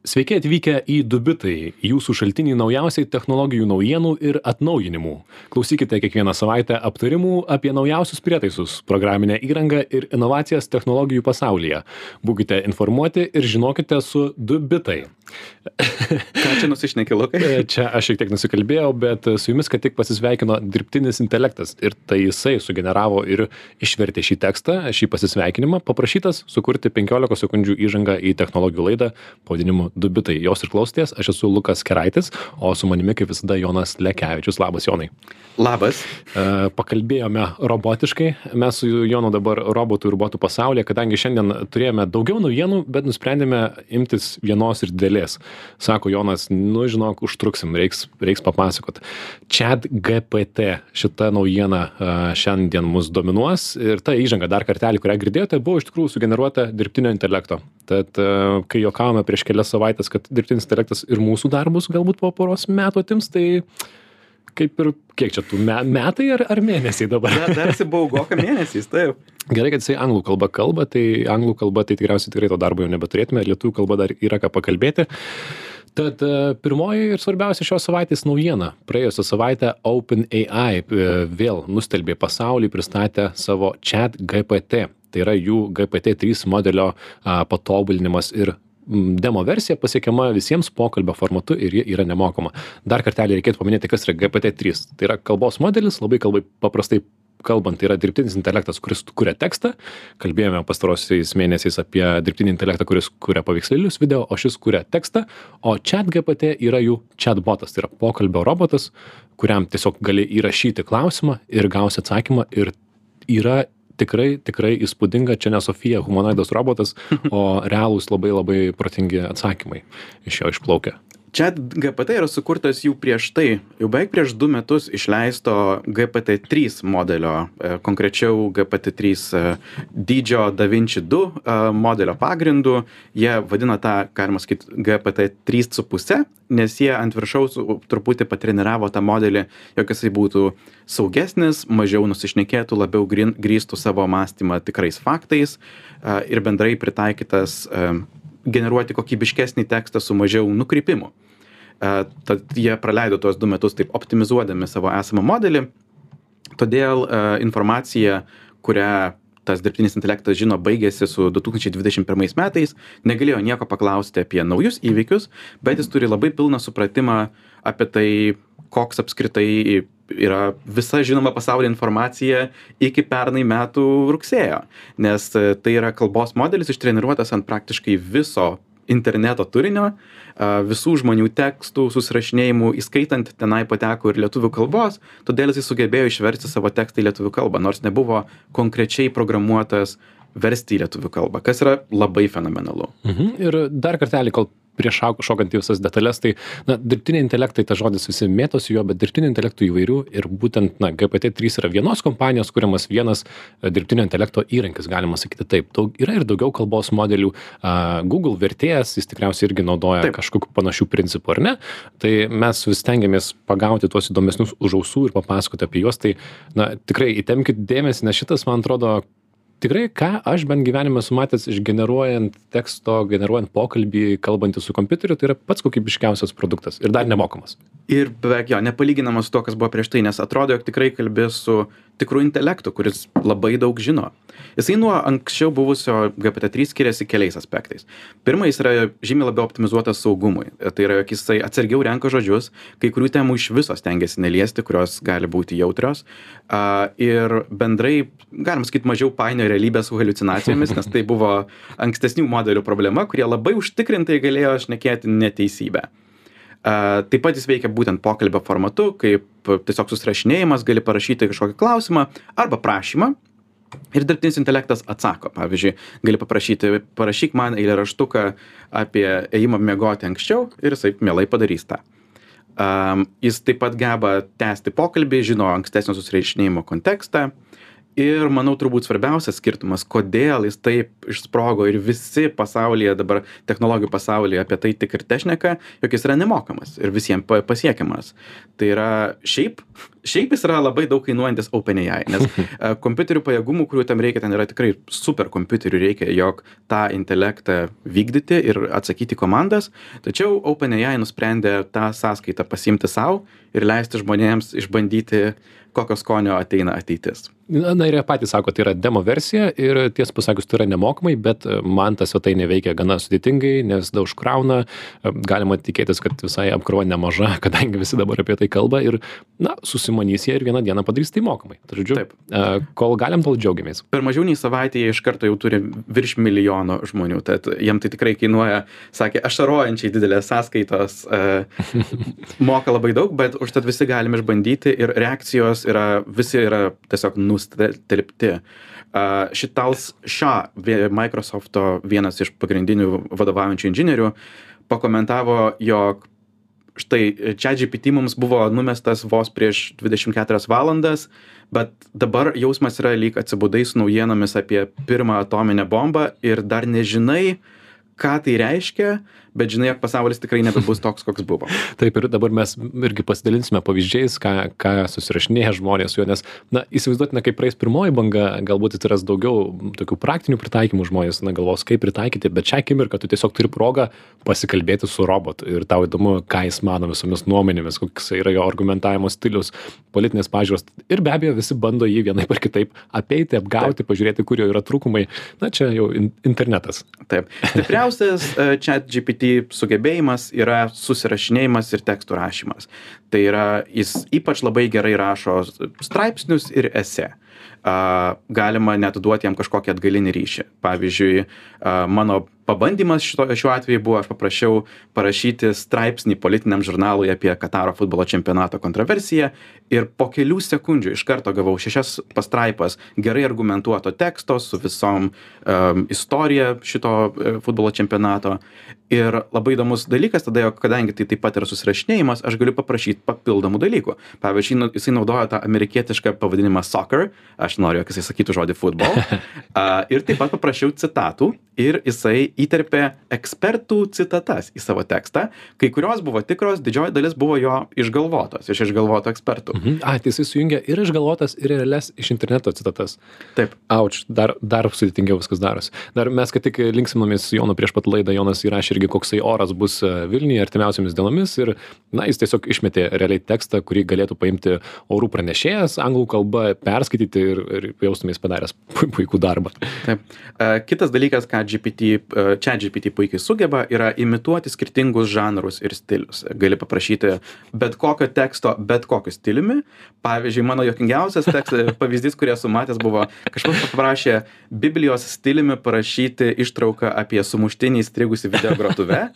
Sveiki atvykę į Dubitai, jūsų šaltinį naujausiai technologijų naujienų ir atnaujinimų. Klausykite kiekvieną savaitę aptarimų apie naujausius prietaisus, programinę įrangą ir inovacijas technologijų pasaulyje. Būkite informuoti ir žinokite su Dubitai. Ką čia nusišnekė Lukai? Čia aš šiek tiek nusikalbėjau, bet su jumis ką tik pasisveikino dirbtinis intelektas ir tai jisai sugeneravo ir išvertė šį tekstą, šį pasisveikinimą, paprašytas sukurti 15 sekundžių įžangą į technologijų laidą pavadinimu du bitai. Jos ir klausotės aš esu lukas keraitis o su manimi kaip visada jonas lekevičius. Labas jonai. Labas. E, pakalbėjome robotiškai. Mes su jonu dabar robotų ir robotų pasaulyje kadangi šiandien turėjome daugiau naujienų bet nusprendėme imtis vienos ir didelės. Sako jonas nu žinok užtruksim reiks reiks papasakot. Chat gpt šita naujiena e, šiandien mus dominuos. Ir ta įžanga dar kartelį kurią girdėjote buvo iš tikrųjų sugeneruota dirbtinio intelekto tad e, kai juokavome prieš kelias savaites kad dirbtinis intelektas ir mūsų darbus galbūt po poros metų atims tai kaip ir kiek čia tų me metai ar ar mėnesiai dabar Dar, dar esi baugoka mėnesiais, taip. gerai kad jisai anglų kalba kalba tai anglų kalba tai tikriausiai tikrai to darbo jau nebeturėtume lietuvių kalba dar yra ką pakalbėti Tad e, pirmoji ir svarbiausia šios savaitės naujiena. Praėjusią savaitę OpenAI e, vėl nustelbė pasaulį, pristatė savo chat GPT. Tai yra jų GPT-3 modelio a, patobulinimas ir demo versija pasiekiama visiems pokalbio formatu ir ji yra nemokama. Dar kartelį reikėtų paminėti, kas yra GPT-3. Tai yra kalbos modelis, labai kalbai paprastai kalbant, tai yra dirbtinis intelektas, kuris kuria tekstą. Kalbėjome pastarosiais mėnesiais apie dirbtinį intelektą, kuris kuria paveikslėlius video, o šis kuria tekstą. O chat GPT yra jų chatbotas, tai yra pokalbio robotas, kuriam tiesiog gali įrašyti klausimą ir gausi atsakymą ir yra tikrai, tikrai įspūdinga, čia ne Sofija humanoidas robotas, o realūs labai labai protingi atsakymai iš jo išplaukia. Čia GPT yra sukurtas jau prieš tai, jau beveik prieš du metus išleisto GPT-3 modelio, e, konkrečiau GPT-3 e, dydžio DaVinci 2 e, modelio pagrindu. Jie vadina tą, galima sakyti, GPT-3,5, nes jie ant viršaus truputį patreniravo tą modelį, jog jisai būtų saugesnis, mažiau nusišnekėtų, labiau grįstų savo mąstymą tikrais faktais ir bendrai pritaikytas generuoti kokybiškesnį tekstą su mažiau nukrypimų. E, Tad jie praleido tuos du metus taip optimizuodami savo esamą modelį. Todėl e, informacija, kurią tas dirbtinis intelektas žino baigėsi su 2021 metais, negalėjo nieko paklausti apie naujus įvykius, bet jis turi labai pilną supratimą apie tai, koks apskritai yra visa žinoma pasaulyje informacija iki pernai metų rugsėjo. Nes e, tai yra kalbos modelis ištreniruotas ant praktiškai viso interneto turinio, visų žmonių tekstų, susirašinėjimų, įskaitant tenai pateko ir lietuvių kalbos, todėl jis sugebėjo išversti savo tekstą į lietuvių kalbą, nors nebuvo konkrečiai programuotas versti į lietuvių kalbą, kas yra labai fenomenalu. Mhm. Ir dar kartelį, kol prieš šokant į visas detalės, tai na, dirbtiniai intelektai, ta žodis visi mėtosi jo, bet dirbtinių intelektų įvairių ir būtent na, GPT-3 yra vienos kompanijos kuriamas vienas e, dirbtinio intelekto įrankis, galima sakyti taip. Daug, yra ir daugiau kalbos modelių. Uh, Google vertėjas, jis tikriausiai irgi naudoja Taip. kažkokiu panašių principų, ar ne? Tai mes vis stengiamės pagauti tuos įdomesnius už ausų ir papasakoti apie juos. Tai na, tikrai įtemkite dėmesį, nes šitas, man atrodo, tikrai ką aš bent gyvenime esu matęs išgeneruojant teksto generuojant pokalbį kalbantis su kompiuteriu tai yra pats kokybiškiausias produktas ir dar nemokamas. Ir beveik jo, nepalyginamas su to, kas buvo prieš tai, nes atrodo, jog tikrai kalbė su tikru intelektu, kuris labai daug žino. Jisai nuo anksčiau buvusio GPT-3 skiriasi keliais aspektais. Pirma, jis yra žymiai labiau optimizuotas saugumui. Tai yra, jog jisai atsargiau renka žodžius, kai kurių temų iš viso stengiasi neliesti, kurios gali būti jautrios. Ir bendrai, galim sakyti, mažiau painio realybę su haliucinacijomis, nes tai buvo ankstesnių modelių problema, kurie labai užtikrintai galėjo šnekėti neteisybę. Taip pat jis veikia būtent pokalbio formatu, kaip tiesiog susirašinėjimas, gali parašyti kažkokį klausimą arba prašymą ir dirbtinis intelektas atsako. Pavyzdžiui, gali paprašyti, parašyk man eilėraštuką apie ėjimą miegoti anksčiau ir jisai mielai padarys tą. Um, jis taip pat geba tęsti pokalbį, žino ankstesnio susirašinėjimo kontekstą ir manau turbūt svarbiausias skirtumas kodėl jis taip išsprogo ir visi pasaulyje dabar technologijų pasaulyje apie tai tik ir tešneka jog jis yra nemokamas ir visiem pa pasiekiamas. Tai yra šiaip šiaip jis yra labai daug kainuojantis openai nes e, kompiuterių pajėgumų kurių tam reikia ten yra tikrai superkompiuterių reikia jog tą intelektą vykdyti ir atsakyti komandas. Tačiau openai nusprendė tą sąskaitą pasiimti sau ir leisti žmonėms išbandyti kokio skonio ateina ateitis. Na na ir jie patys sako tai yra demo versija ir tiesą pasakius tai yra nemokamai bet man ta svetainė veikia gana sudėtingai nes daug užkrauna galima tikėtis kad visai apkrova nemaža kadangi visi dabar apie tai kalba ir na susimanys jie ir vieną dieną padarys tai mokamai. Tai žodžiu Taip. a, kol galim tol džiaugiamės. Per mažiau nei savaitę jie iš karto jau turi virš milijono žmonių tad jiem tai tikrai kainuoja sakė ašarojančiai didelės sąskaitos e, moka labai daug bet užtat visi galim išbandyti ir reakcijos yra visi yra tiesiog nustelbti. Šitals vė- microsofto vienas iš pagrindinių vadovaujančių inžinierių pakomentavo jog štai ChatGPT mums buvo numestas vos prieš 24 valandas, bet dabar jausmas yra lyg atsibudai su naujienomis apie pirmą atominę bombą ir dar nežinai, ką tai reiškia, bet žinai, jog pasaulis tikrai nebebus toks, koks buvo. Taip ir dabar mes irgi pasidalinsime pavyzdžiais, ką, ką susirašinėja žmonės su juo, nes, na, įsivaizduotina, kai praeis pirmoji banga, galbūt atsiras daugiau tokių praktinių pritaikymų žmonės, na, galvos, kaip pritaikyti, bet šią akimirką tu tiesiog turi progą pasikalbėti su robotu ir tau įdomu, ką jis mano visomis nuomonėmis, koks yra jo argumentavimo stilius, politinės pažiūros ir be abejo visi bando jį vienaip ar kitaip apeiti, apgauti, pažiūrėti, kur jo yra trūkumai, na, čia jau in internetas. Taip. Stipriausias uh, chat GPT sugebėjimas yra susirašinėjimas ir tekstų rašymas. Tai yra, jis ypač labai gerai rašo straipsnius ir esė. Galima net duoti jam kažkokį atgalinį ryšį. Pavyzdžiui, mano pabandymas šito, šiuo atveju buvo, aš paprašiau parašyti straipsnį politiniam žurnalui apie Kataro futbolo čempionato kontroversiją ir po kelių sekundžių iš karto gavau šešias pastraipas gerai argumentuoto teksto su visom um, istorija šito uh, futbolo čempionato. Ir labai įdomus dalykas tada, jog kadangi tai taip pat yra susirašinėjimas, aš galiu paprašyti papildomų dalykų. Pavyzdžiui, nu, jisai naudoja tą amerikietišką pavadinimą soccer, aš noriu, jog jisai sakytų žodį football. Uh, ir taip pat paprašiau citatų ir jisai įterpė ekspertų citatas į savo tekstą. Kai kurios buvo tikros, didžioji dalis buvo jo išgalvotos, iš išgalvoto ekspertų. Mhm. A, tai jisai sujungia ir išgalvotas, ir realias iš interneto citatas. Taip. Auč, dar, dar sudėtingiau viskas darosi. Dar mes, kad tik linksinomės su Jonu prieš pat laidą, Jonas įrašė irgi, koksai oras bus e, Vilniuje artimiausiamis dienomis ir, na, jis tiesiog išmetė realiai tekstą, kurį galėtų paimti orų pranešėjas, anglų kalba, perskaityti ir, ir jaustumės padaręs pu- puikų darbą. Taip. E, Kitas dalykas, ką GPT, e, čia GPT puikiai sugeba, yra imituoti skirtingus žanrus ir stilius. Gali paprašyti bet kokio teksto, bet kokiu stiliumi. Pavyzdžiui, mano jokingiausias tekstas, pavyzdys, kurį esu matęs, buvo kažkas paprašė Biblijos stiliumi parašyti ištrauką apie sumuštinį įstrigusi video grotuve.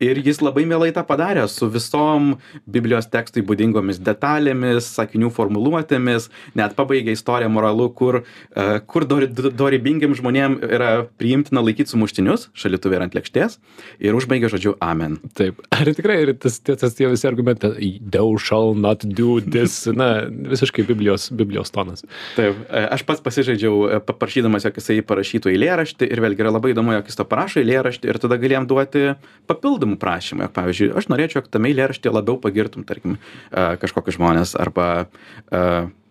Ir jis labai mielai tą padarė su visom Biblijos tekstui būdingomis detalėmis, sakinių formuluotėmis, net pabaigė istoriją moralu, kur, e, kur dorybingiam žmonėm yra priimtina laikyti sumuštinius, šalituvė ir ant lėkštės, ir užbaigė žodžiu Amen. Taip. Ar tikrai ir tas, tas, tie visi argumentai, thou shall not do this, na, visiškai Biblijos, Biblijos tonas. Taip, e, aš pats pasižaidžiau e, paprašydamas, jog jisai parašytų eilėraštį ir vėlgi yra labai įdomu, jog jis to parašo eilėraštį ir tada galėjom duoti papildomų prašymų. Jog, pavyzdžiui, aš norėčiau, jog tame eilėraštyje labiau pagirtum, tarkim, e, kažkokius žmonės arba e,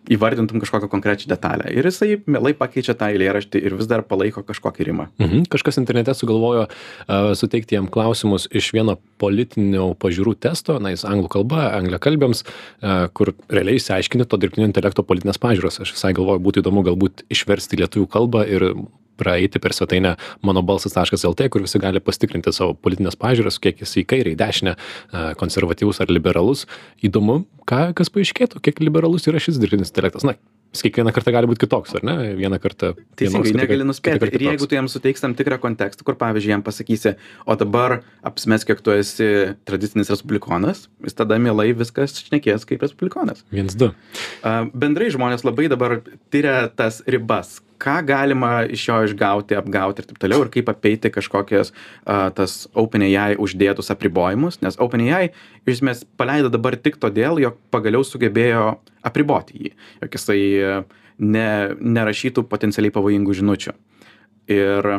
įvardintum kažkokią konkrečią detalę. Ir jisai mielai pakeičia tą eilėraštį ir vis dar palaiko kažkokį rimą. Mhm. Kažkas internete sugalvojo uh, suteikti jam klausimus iš vieno politinių pažiūrų testo, na, jis anglų kalba, angliakalbėms, uh, kur realiai išsiaiškini to dirbtinio intelekto politinės pažiūros. Aš visai galvoju, būtų įdomu galbūt išversti lietuvių kalbą ir praeiti per svetainę mano balsas.lt, kur visi gali pasitikrinti savo politinės pažiūras, kiek jis į kairę, į dešinę, a, konservatyvus ar liberalus. Įdomu, ką, kas paaiškėtų, kiek liberalus yra šis dirbtinis intelektas. Na, jis kiekvieną kartą gali būti kitoks, ar ne? Vieną kartą. Teisingai, negali nuspėti. Ir jeigu tu jam suteiks tam tikrą kontekstą, kur pavyzdžiui jam pasakysi, o dabar apsimesk, jog tu esi tradicinis respublikonas, jis tada mielai viskas šnekės kaip respublikonas. Viens, du. Bendrai žmonės labai dabar tyria tas ribas, ką galima iš jo išgauti, apgauti ir taip toliau, ir kaip apeiti kažkokias a, tas OpenAI uždėtus apribojimus, nes OpenAI iš esmės paleido dabar tik todėl, jog pagaliau sugebėjo apriboti jį, jog jisai a, ne, nerašytų potencialiai pavojingų žinučių. Ir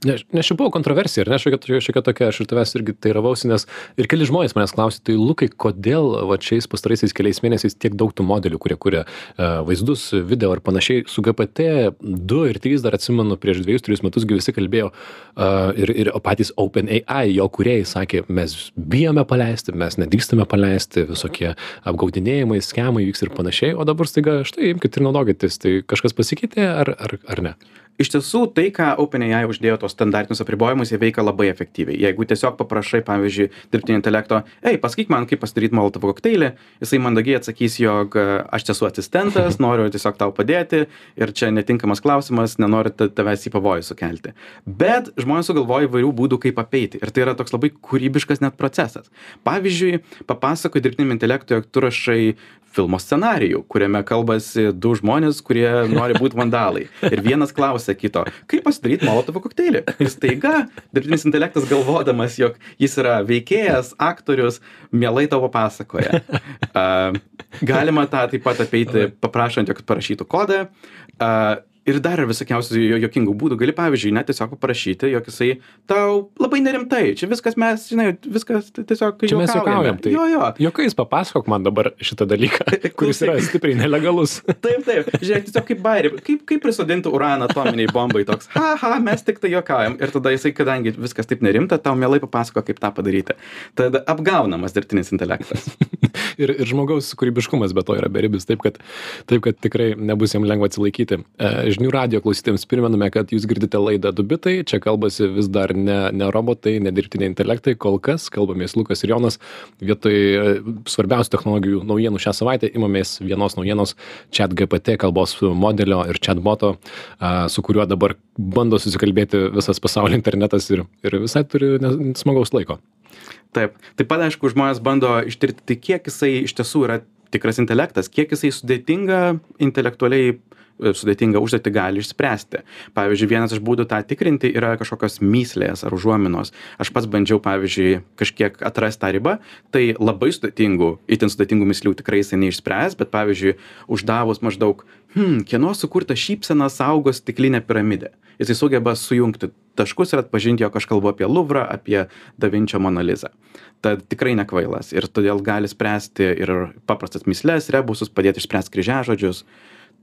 Nes, nes čia buvo kontroversija, ar ne, šiokia, šiokia tokia, aš ir tavęs irgi teiravausi, nes ir keli žmonės manęs klausė, tai Lukai, kodėl va šiais pastaraisiais keliais mėnesiais tiek daug tų modelių, kurie kuria uh, vaizdus, video ar panašiai, su GPT 2 ir 3 dar atsimenu, prieš 2-3 metus visi kalbėjo uh, ir, ir patys OpenAI, jo kuriejai sakė, mes bijome paleisti, mes nedrįstame paleisti, visokie apgaudinėjimai, schemai vyks ir panašiai, o dabar staiga štai imkite ir naudokitės, tai kažkas pasikeitė ar, ar, ar ne? Iš tiesų tai ką openai uždėjo tuos standartinius apribojimus jie veikia labai efektyviai. Jeigu tiesiog paprašai pavyzdžiui dirbtinio intelekto ei pasakyk man kaip pasidaryt molotovo kokteilį jisai mandagiai atsakys jog aš esu asistentas noriu tiesiog tau padėti ir čia netinkamas klausimas nenoriu tavęs į pavojų sukelti. Bet žmonės sugalvoja įvairių būdų kaip apeiti. Ir tai yra toks labai kūrybiškas net procesas. Pavyzdžiui papasakoji dirbtiniam intelektui jog tu rašai filmo scenarijų kuriame kalbasi du žmonės kurie nori būt vandalai. Ir vienas klausia kito kaip pasidaryt molotovo kokteilį? Ir staiga dirbtinis intelektas galvodamas jog jis yra veikėjas aktorius mielai tau papasakoja a galima tą taip pat apeiti paprašant jog parašytų kodą. A ir dar yra visokiausių juokingų būdų gali pavyzdžiui net tiesiog paprašyti jog jisai tau labai nerimtai čia viskas mes žinai viskas tiesiog Čia mes juokaujam, tai jo jo Jokais papasakok man dabar šitą dalyką, kuris yra stipriai nelegalus. Taip, taip. Žiūrėk, tiesiog kaip bairį. Kaip, kaip prisodinti uraną atominiai bombai toks. Ha, ha, mes tik tai juokaujam. Ir tada jisai, kadangi viskas taip nerimta, tau mielai papasako, kaip tą padaryti. Tada apgaunamas dirbtinis intelektas. ir, ir žmogaus kūrybiškumas be to yra beribis, taip kad, taip kad tikrai nebus jam lengva atsilaikyti. E, žinių radio klausytėms primename, kad jūs girdite laidą Dubitai, čia kalbasi vis dar ne, ne robotai, ne dirbtiniai intelektai, kol kas kalbamės Lukas ir Jonas. Vietoj e, svarbiausių technologijų naujienų šią savaitę imamės vienos naujienos chat GPT kalbos modelio ir chatboto, su kuriuo dabar bando susikalbėti visas pasaulio internetas ir, ir visai turi smagaus laiko. Taip, taip pat aišku, žmonės bando ištirti, tai kiek jisai iš tiesų yra tikras intelektas, kiek jisai sudėtinga intelektualiai sudėtingą užduotį gali išspręsti. Pavyzdžiui, vienas iš būdų tą tikrinti yra kažkokios myslės ar užuominos. Aš pats bandžiau, pavyzdžiui, kažkiek atrasti tą ribą, tai labai sudėtingų, itin sudėtingų myslių tikrai jisai neišspręs, bet pavyzdžiui, uždavus maždaug, hmm, kieno sukurta šypsena saugo stiklinę piramidę. Jisai sugeba sujungti taškus ir atpažinti, jog aš kalbu apie Luvrą, apie Davinčio Monalizą. Tad tikrai nekvailas ir todėl gali spręsti ir paprastas myslės, rebusus, padėti išspręsti kryžiažodžius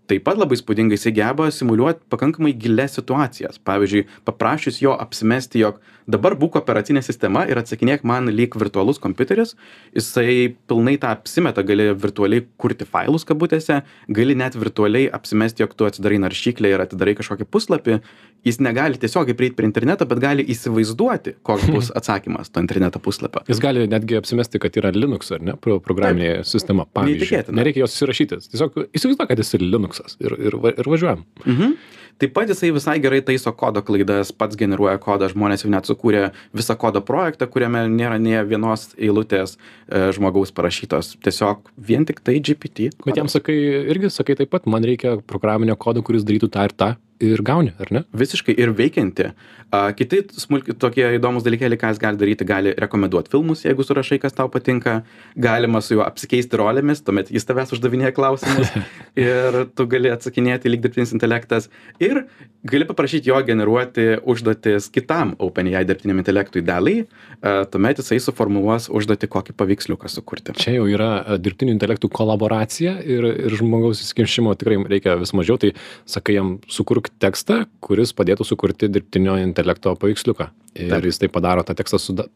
taip pat labai įspūdingai jisai geba simuliuot pakankamai gilias situacijas. Pavyzdžiui paprašius jo apsimesti jog dabar būk operacinė sistema ir atsakinėk man lyg virtualus kompiuteris. Jisai pilnai tą apsimeta gali virtualiai kurti failus kabutėse gali net virtualiai apsimesti jog tu atsidarai naršyklę ir atidarai kažkokį puslapį. Jis negali tiesiogiai prieit prie interneto bet gali įsivaizduoti koks bus atsakymas to interneto puslapio. Jis gali netgi apsimesti, kad yra Linux ar ne, pro- programinė sistema. Pavyzdžiui, nereikia jos įsirašyti. Tiesiog įsivaizduok, kad jis yra Linuxas ir, ir, ir važiuojam. Mhm. Taip pat jisai visai gerai taiso kodo klaidas, pats generuoja kodą, žmonės jau net sukūrė visą kodo projektą, kuriame nėra nie vienos eilutės e, žmogaus parašytos. Tiesiog vien tik tai GPT. Bet jam sakai, irgi sakai taip pat, man reikia programinio kodo, kuris darytų tą ir tą ir gauni, ar ne? Visiškai ir veikianti. A, kiti smulki, tokie įdomus dalykėliai, ką jis gali daryti, gali rekomenduoti filmus, jeigu surašai, kas tau patinka. Galima su juo apsikeisti rolėmis, tuomet jis tavęs uždavinėja klausimus ir tu gali atsakinėti lyg dirbtinis intelektas. Ir gali paprašyti jo generuoti užduotis kitam OpenAI dirbtiniam intelektui daliai, a, tuomet jisai suformuluos užduotį, kokį paveiksliuką sukurti. Čia jau yra dirbtinių intelektų kolaboracija ir, ir žmogaus įsikimšimo tikrai reikia vis mažiau. Tai sakai jam, sukurk tekstą, kuris padėtų sukurti dirbtinio intelekto paveiksliuką. Ir Taip. jis tai padaro, tą tekstą suda,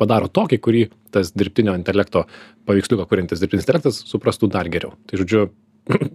padaro tokį, kurį tas dirbtinio intelekto paveiksliuką kuriantis dirbtinis intelektas suprastų dar geriau. Tai žodžiu,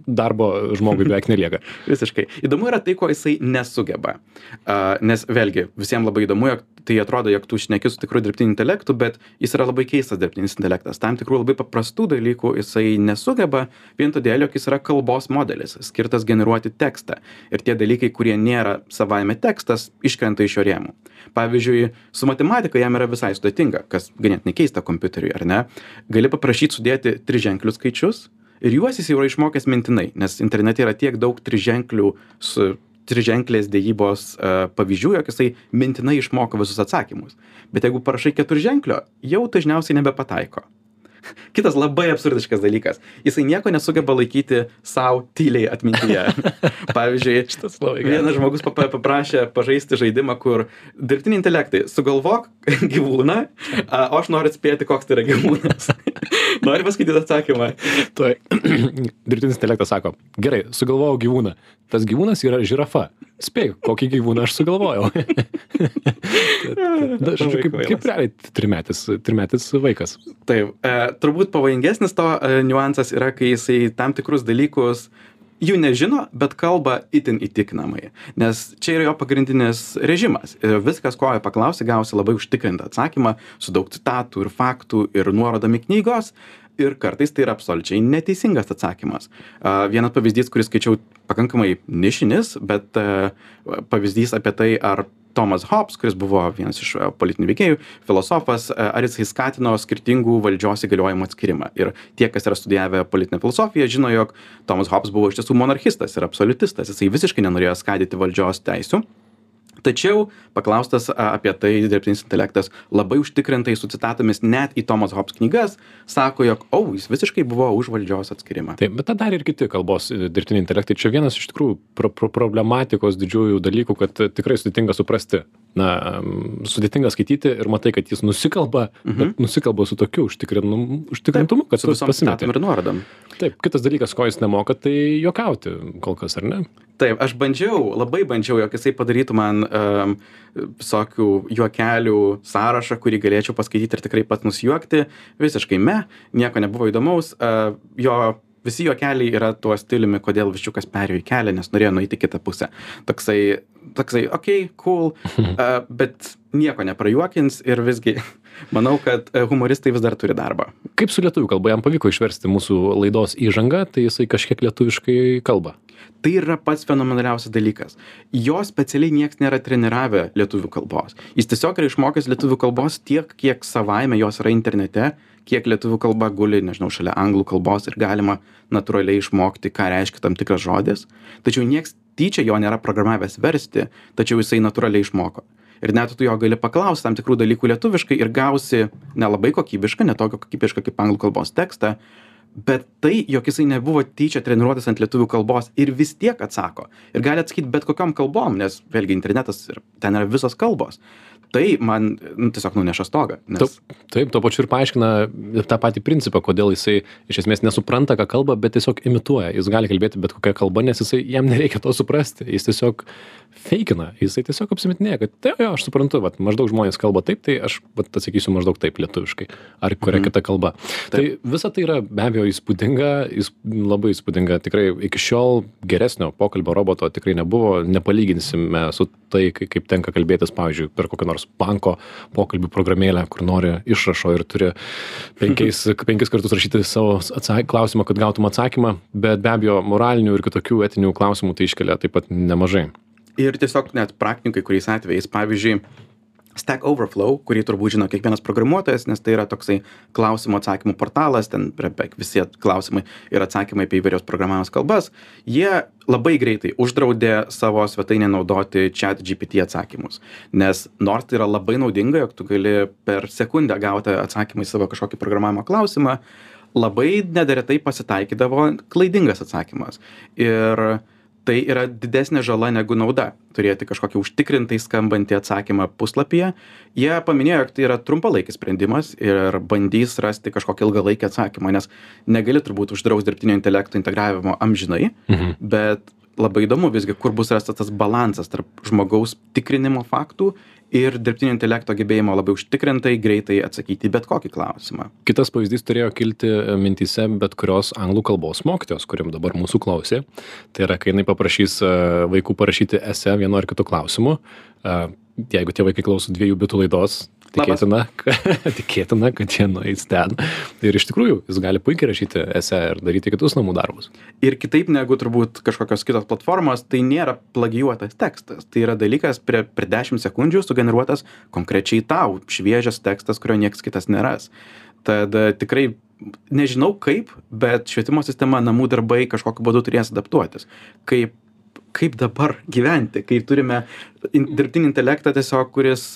darbo žmogui beveik nelieka. Visiškai. Įdomu yra tai, ko jisai nesugeba. Uh, nes vėlgi, visiems labai įdomu, jog tai atrodo, jog tu šneki su tikru dirbtiniu intelektu, bet jis yra labai keistas dirbtinis intelektas. Tam tikrų labai paprastų dalykų jisai nesugeba, vien todėl, jog jis yra kalbos modelis, skirtas generuoti tekstą. Ir tie dalykai, kurie nėra savaime tekstas, iškrenta iš jo rėmų. Pavyzdžiui, su matematika jam yra visai sudėtinga, kas ganėtinai keista kompiuteriui, ar ne? Gali paprašyti sudėti triženklius skaičius, ir juos jis jau yra išmokęs mintinai nes internete yra tiek daug triženklių su triženklės dėjybos e, pavyzdžių jog jisai mintinai išmoko visus atsakymus bet jeigu parašai keturženklio jau dažniausiai nebepataiko kitas labai absurdiškas dalykas. Jisai nieko nesugeba laikyti savo tyliai atmintyje. Pavyzdžiui, vienas žmogus paprašė pažaisti žaidimą, kur dirbtiniai intelektai sugalvok gyvūną, o aš noriu atspėti, koks tai yra gyvūnas. Noriu paskaityti atsakymą. Tuoj dirbtinis intelektas sako, gerai, sugalvojau gyvūną. Tas gyvūnas yra žirafa. Spėk, kokį gyvūną aš sugalvojau. Na, žodžiu, kaip, kaip realiai trimetis, trimetis vaikas. Taip, e, turbūt pavojingesnis to e, niuansas yra, kai jisai tam tikrus dalykus jų nežino, bet kalba itin įtikinamai. Nes čia yra jo pagrindinis režimas. Viskas, ko jo paklausi, gausi labai užtikrintą atsakymą su daug citatų ir faktų ir nuorodami knygos. Ir kartais tai yra absoliučiai neteisingas atsakymas. A, Vienas pavyzdys, kurį skaičiau pakankamai nišinis, bet pavyzdys apie tai, ar Tomas Hobbes, kuris buvo vienas iš a, politinių veikėjų, filosofas, a, ar jisai skatino skirtingų valdžios įgaliojimų atskirimą. Ir tie, kas yra studijavę politinę filosofiją, žino, jog Tomas Hobbes buvo iš tiesų monarchistas ir absoliutistas. Jisai visiškai nenorėjo skaidyti valdžios teisų. Tačiau paklaustas apie tai dirbtinis intelektas labai užtikrintai su citatomis net į Tomas Hobbes knygas sako, jog, o, jis visiškai buvo už valdžios atskirimą. Taip, bet tą dar ir kiti kalbos e, dirbtiniai intelektai. Čia vienas iš tikrųjų pro, pro, problematikos didžiųjų dalykų, kad e, tikrai sudėtinga suprasti. Na, sudėtinga skaityti ir matai, kad jis nusikalba, mhm. bet nusikalba su tokiu užtikrinu, užtikrintumu, kad su visom citatom ir nuorodom. Taip, kitas dalykas, ko jis nemoka, tai juokauti kol kas, ar ne? Taip, aš bandžiau, labai bandžiau, jog jisai padarytų man um, visokių juokelių sąrašą, kurį galėčiau paskaityti ir tikrai pat nusijuokti. Visiškai me, nieko nebuvo įdomaus. Uh, jo visi juokeliai yra tuo stiliumi, kodėl viščiukas perėjo į kelią, nes norėjo nueiti kitą pusę. Toksai, toksai, okei, okay, cool, uh, bet nieko neprajuokins ir visgi manau, kad uh, humoristai vis dar turi darbą. Kaip su lietuvių kalba jam pavyko išversti mūsų laidos įžangą, tai jisai kažkiek lietuviškai kalba. Tai yra pats fenomenaliausias dalykas. Jo specialiai nieks nėra treniravę lietuvių kalbos. Jis tiesiog yra išmokęs lietuvių kalbos tiek, kiek savaime jos yra internete, kiek lietuvių kalba guli, nežinau, šalia anglų kalbos ir galima natūraliai išmokti, ką reiškia tam tikras žodis. Tačiau nieks tyčia jo nėra programavęs versti, tačiau jisai natūraliai išmoko. Ir net tu jo gali paklausti tam tikrų dalykų lietuviškai ir gausi nelabai kokybišką, netokio kokybišką kaip anglų kalbos tekstą, bet tai, jog jisai nebuvo tyčia treniruotas ant lietuvių kalbos ir vis tiek atsako. Ir gali atsakyti bet kokiam kalbom, nes vėlgi internetas ir ten yra visos kalbos. Tai man nu, tiesiog nuneša stogą. Nes... Taip, taip, tuo pačiu ir paaiškina tą patį principą, kodėl jisai iš esmės nesupranta, ką kalba, bet tiesiog imituoja. Jis gali kalbėti bet kokią kalbą, nes jisai, jam nereikia to suprasti. Jis tiesiog feikina, jisai tiesiog apsimetinėja, kad tai jo, aš suprantu, vat, maždaug žmonės kalba taip, tai aš vat, atsakysiu maždaug taip lietuviškai ar kuria Mhm. kita kalba. Taip. Tai visa tai yra be abejo įspūdinga, jis labai įspūdinga. Tikrai iki šiol geresnio pokalbio roboto tikrai nebuvo, nepalyginsime su tai, kai- kaip tenka kalbėtis, pavyzdžiui, per kokią nors banko pokalbių programėlę, kur nori išrašo ir turi penkiais, penkis kartus rašyti savo atsak, klausimą, kad gautum atsakymą, bet be abejo moralinių ir kitokių etinių klausimų tai iškelia taip pat nemažai. Ir tiesiog net praktikai, kuriais atvejais, pavyzdžiui, Stack Overflow, kurį turbūt žino kiekvienas programuotojas, nes tai yra toksai klausimų atsakymų portalas, ten beveik visi klausimai ir atsakymai apie įvairios programavimas kalbas, jie labai greitai uždraudė savo svetainę naudoti chat GPT atsakymus. Nes nors tai yra labai naudinga, jog tu gali per sekundę gauti atsakymą į savo kažkokį programavimo klausimą, labai nedaretai pasitaikydavo klaidingas atsakymas. Ir tai yra didesnė žala negu nauda turėti kažkokį užtikrintai skambantį atsakymą puslapyje. Jie paminėjo, jog tai yra trumpalaikis sprendimas ir bandys rasti kažkokį ilgalaikį atsakymą, nes negali turbūt uždrausti dirbtinio intelekto integravimo amžinai, Mhm. bet labai įdomu visgi, kur bus rastas tas balansas tarp žmogaus tikrinimo faktų ir dirbtinio intelekto gebėjimo labai užtikrintai greitai atsakyti į bet kokį klausimą. Kitas pavyzdys turėjo kilti e, mintyse bet kurios anglų kalbos mokytojos, kuriam dabar mūsų klausė. Tai yra, kai jinai paprašys e, vaikų parašyti esę vienu ar kitu klausimu, e, jeigu tie vaikai klauso dviejų bitų laidos. Tikėtina, tikėtina, kad jie nueis ten. Ir iš tikrųjų, jis gali puikiai rašyti esę ir daryti kitus namų darbus. Ir kitaip negu turbūt kažkokios kitos platformos, tai nėra plagijuotas tekstas. Tai yra dalykas prie, prie 10 sekundžių sugeneruotas konkrečiai tau, šviežias tekstas, kurio niekas kitas neras. Tad e, tikrai nežinau kaip, bet švietimo sistema namų darbai kažkokiu būdu turės adaptuotis. Kaip, kaip dabar gyventi, kai turime in, dirbtinį intelektą tiesiog, kuris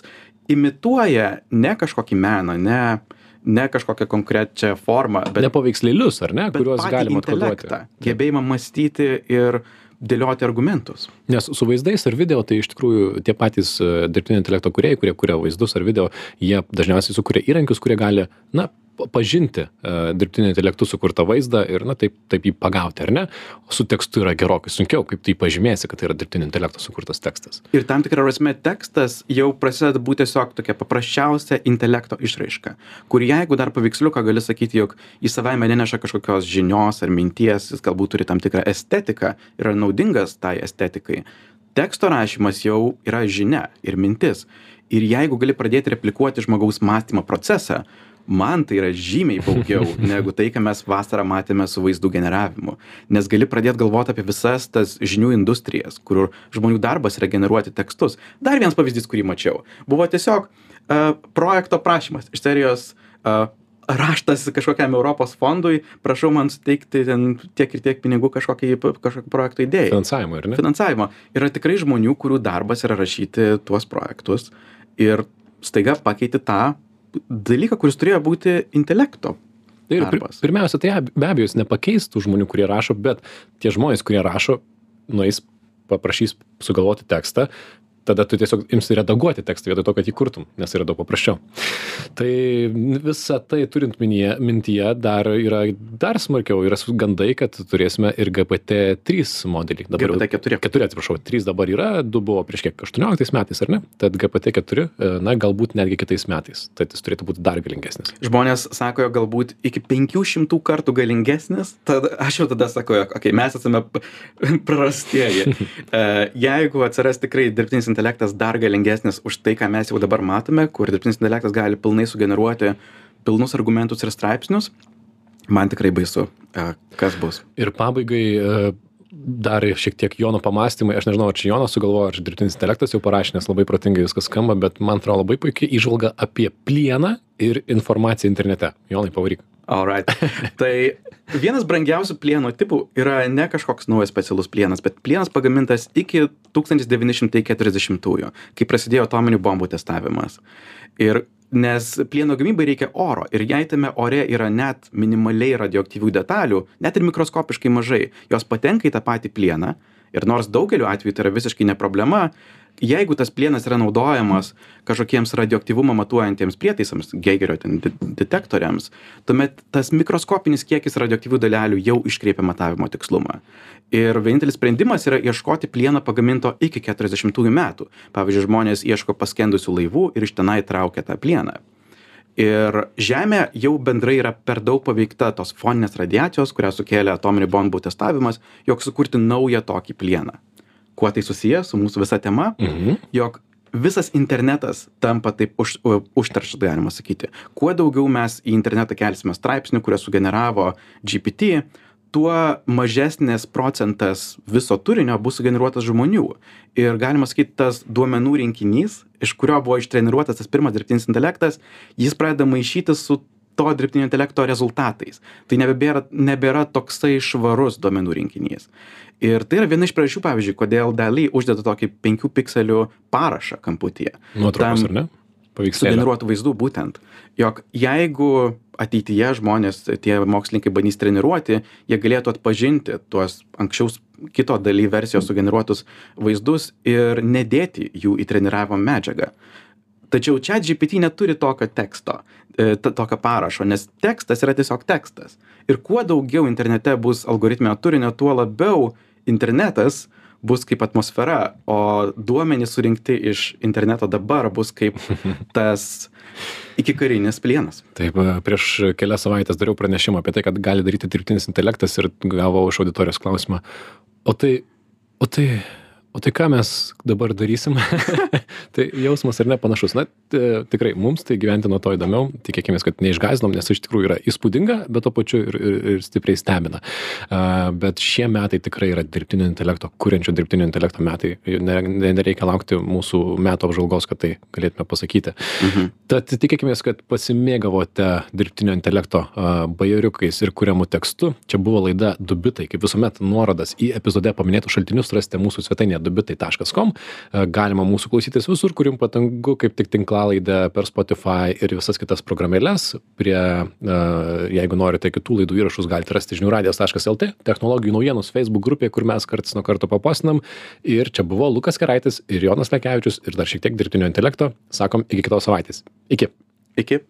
imituoja ne kažkokį meną, ne, ne kažkokią konkrečią formą, bet, Ne paveikslėlius, ar ne, kuriuos galima atkoduoti. gebėjimą mąstyti ir dėlioti argumentus. Nes su vaizdais ar video, tai iš tikrųjų tie patys e, dirbtinio intelekto kuriejai, kurie kuria vaizdus ar video, jie dažniausiai sukuria įrankius, kurie gali, na, pažinti uh, dirbtinio intelektų sukurtą vaizdą ir, na, taip, taip jį pagauti, ar ne? O su tekstu yra gerokai sunkiau, kaip tai pažymėsi, kad tai yra dirbtinio intelekto sukurtas tekstas. Ir tam tikrą prasme tekstas jau prasideda būti tiesiog tokia paprasčiausia intelekto išraiška, kur jeigu dar paveiksliuką gali sakyti, jog į savaime neneša kažkokios žinios ar minties, jis galbūt turi tam tikrą estetiką ir yra naudingas tai estetikai. Teksto rašymas jau yra žinia ir mintis. Ir jeigu gali pradėti replikuoti žmogaus mąstymo procesą, man tai yra žymiai baugiau negu tai, ką mes vasarą matėme su vaizdų generavimu. Nes gali pradėti galvoti apie visas tas žinių industrijas, kur žmonių darbas yra generuoti tekstus. Dar vienas pavyzdys, kurį mačiau, buvo tiesiog uh, projekto prašymas iš serijos uh, raštas kažkokiam Europos fondui, prašau man suteikti ten tiek ir tiek pinigų kažkokiai kažkokio projekto idėjai Finansavimo, ar ne? finansavimo. Yra tikrai žmonių, kurių darbas yra rašyti tuos projektus ir staiga pakeiti tą dalyką, kuris turėjo būti intelekto. Tai ir pir, pirmiausia, tai be abejo, jis nepakeis tų žmonių, kurie rašo, bet tie žmonės, kurie rašo, nueis, paprašys sugalvoti tekstą, tada tu tiesiog imsi redaguoti tekstą vietoj to, kad jį kurtum, nes yra daug paprasčiau. Tai visą tai turint minėje, mintyje dar yra dar smarkiau, yra gandai, kad turėsime ir GPT-3 modelį. jau- GPT-4. 4, atsiprašau, 3 dabar yra, 2 buvo prieš kiek 18 metais, ar ne? Tad GPT-4, e, na, galbūt netgi kitais metais. Tad jis turėtų būti dar galingesnis. Žmonės sako, jog galbūt iki 500 kartų galingesnis, tad aš jau tada sakau, jog okay, mes esame prarastieji. E, Jeigu atsiras tikrai dirbtinis intelektas dar galingesnis už tai, ką mes jau dabar matome, kur dirbtinis intelektas gali pilnai sugeneruoti pilnus argumentus ir straipsnius, man tikrai baisu, kas bus. Ir pabaigai e, dar šiek tiek Jono pamastymai, aš nežinau, ar čia Jonas sugalvojo, ar čia dirbtinis intelektas jau parašė, nes labai protingai viskas skamba, bet man atrodo labai puikiai išvalga apie plieną ir informaciją internete. Jonai, pavaryk. Alright. tai vienas brangiausių plieno tipų yra ne kažkoks naujas specialus plienas, bet plienas pagamintas iki 1940-ųjų, kai prasidėjo atominių bombų testavimas. Ir nes plieno gamybai reikia oro ir jei tame ore yra net minimaliai radioaktyvių detalių, net ir mikroskopiškai mažai, jos patenka į tą patį plieną ir nors daugeliu atveju tai yra visiškai ne problema, jeigu tas plienas yra naudojamas kažkokiems radioaktyvumą matuojantiems prietaisams, Geigerio ten de- detektoriams, tuomet tas mikroskopinis kiekis radioaktyvių dalelių jau iškreipia matavimo tikslumą. Ir vienintelis sprendimas yra ieškoti plieną pagaminto iki 40 metų. Pavyzdžiui, žmonės ieško paskendusių laivų ir iš tenai traukia tą plieną. Ir Žemė jau bendrai yra per daug paveikta tos foninės radiacijos, kurią sukėlė atominių bombų testavimas, jog sukurti naują tokį plieną. Kuo tai susijęs su mūsų visa tema? Mhm. jog visas internetas tampa taip už, užterštas, galima sakyti. Kuo daugiau mes į internetą kelsime straipsnių, kuriuos sugeneravo GPT, tuo mažesnis procentas viso turinio bus sugeneruotas žmonių. Ir galima sakyti, tas duomenų rinkinys, iš kurio buvo ištreniruotas tas pirmas dirbtinis intelektas, jis pradeda maišyti su to dirbtinio intelekto rezultatais. Tai nebebėra, nebėra toksai švarus duomenų rinkinys. Ir tai yra viena iš priežasčių, pavyzdžiui, kodėl daly uždeda tokį 5 pikselių parašą kamputyje. Nuotraukos, Tam- ar ne? Paveikslėlė. Sugeneruotų vaizdų būtent. Jog jeigu ateityje žmonės, tie mokslininkai bandys treniruoti, jie galėtų atpažinti tuos anksčiau kito daly versijos sugeneruotus vaizdus ir nedėti jų į treniravimo medžiagą. Tačiau čia GPT neturi tokio teksto, e, to- tokio parašo, nes tekstas yra tiesiog tekstas. Ir kuo daugiau internete bus algoritminio turinio, tuo labiau internetas bus kaip atmosfera, o duomenys surinkti iš interneto dabar bus kaip tas iki karinis plienas. Taip, e, prieš kelias savaitės dariau pranešimą apie tai, kad gali daryti dirbtinis intelektas ir gavau iš auditorijos klausimą. O tai, o tai, o tai ką mes dabar darysim? tai jausmas ar ne panašus. Na, tikrai, mums tai gyventi nuo to įdomiau. Tikėkime, kad neišgazinom, nes iš tikrųjų yra įspūdinga, bet to pačiu ir, ir, ir stipriai stebina. Uh, bet šie metai tikrai yra dirbtinio intelekto, kuriančio dirbtinio intelekto metai. Ne- ne- Nereikia laukti mūsų metų apžvalgos, kad tai galėtume pasakyti. Mhm. Tad tikėkime, kad pasimėgavote dirbtinio intelekto a, bajoriukais ir kuriamų tekstu. Čia buvo laida Dubitai, kaip visuomet nuorodas į epizode paminėtus šaltinius rasite mūsų svetainėje dubitai.com. Galima mūsų klausytis visur, kur jums patangu, kaip tik tinklalaidę per Spotify ir visas kitas programėlės. Prie, jeigu norite kitų laidų įrašus, galite rasti žiniųradijas.lt, technologijų naujienos Facebook grupėje, kur mes karts nuo karto papostinam. Ir čia buvo Lukas Keraitis ir Jonas Lekevičius ir dar šiek tiek dirbtinio intelekto. Sakom, iki kitos savaitės. Iki. Iki.